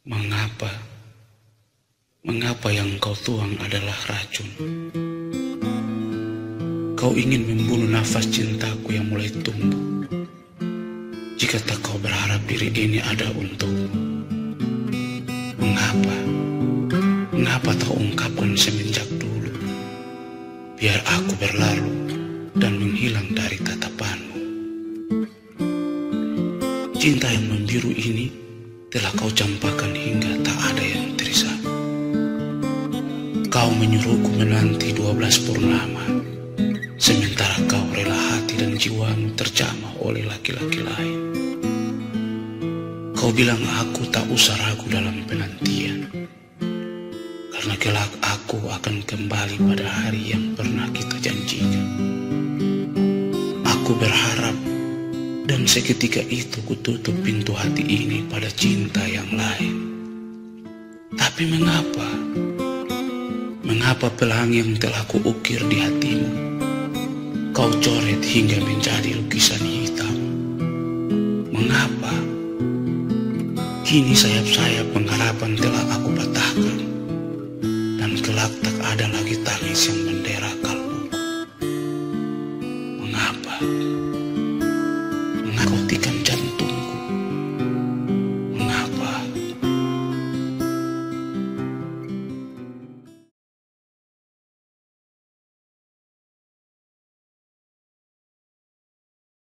Mengapa? Mengapa yang kau tuang adalah racun? Kau ingin membunuh nafas cintaku yang mulai tumbuh. Jika tak kau berharap diri ini ada untukmu. Mengapa? Mengapa tak ungkapkan semenjak dulu? Biar aku berlalu dan menghilang dari tatapanmu. Cinta yang membiru ini telah kau campakkan hingga tak ada yang terisam. Kau menyuruhku menanti dua belas purnama, sementara kau rela hati dan jiwamu terjamah oleh laki-laki lain. Kau bilang aku tak usah ragu dalam penantian, karena kelak aku akan kembali pada hari yang pernah kita janjikan. Aku berharap dan seketika itu kututup pintu hati ini pada cinta yang lain. Tapi mengapa? Mengapa pelangi yang telah kuukir di hatimu kau coret hingga menjadi lukisan hitam? Mengapa? Kini sayap-sayap pengharapan telah aku patahkan dan kelak tak ada lagi tangis yang mendera kalbuku. Mengapa?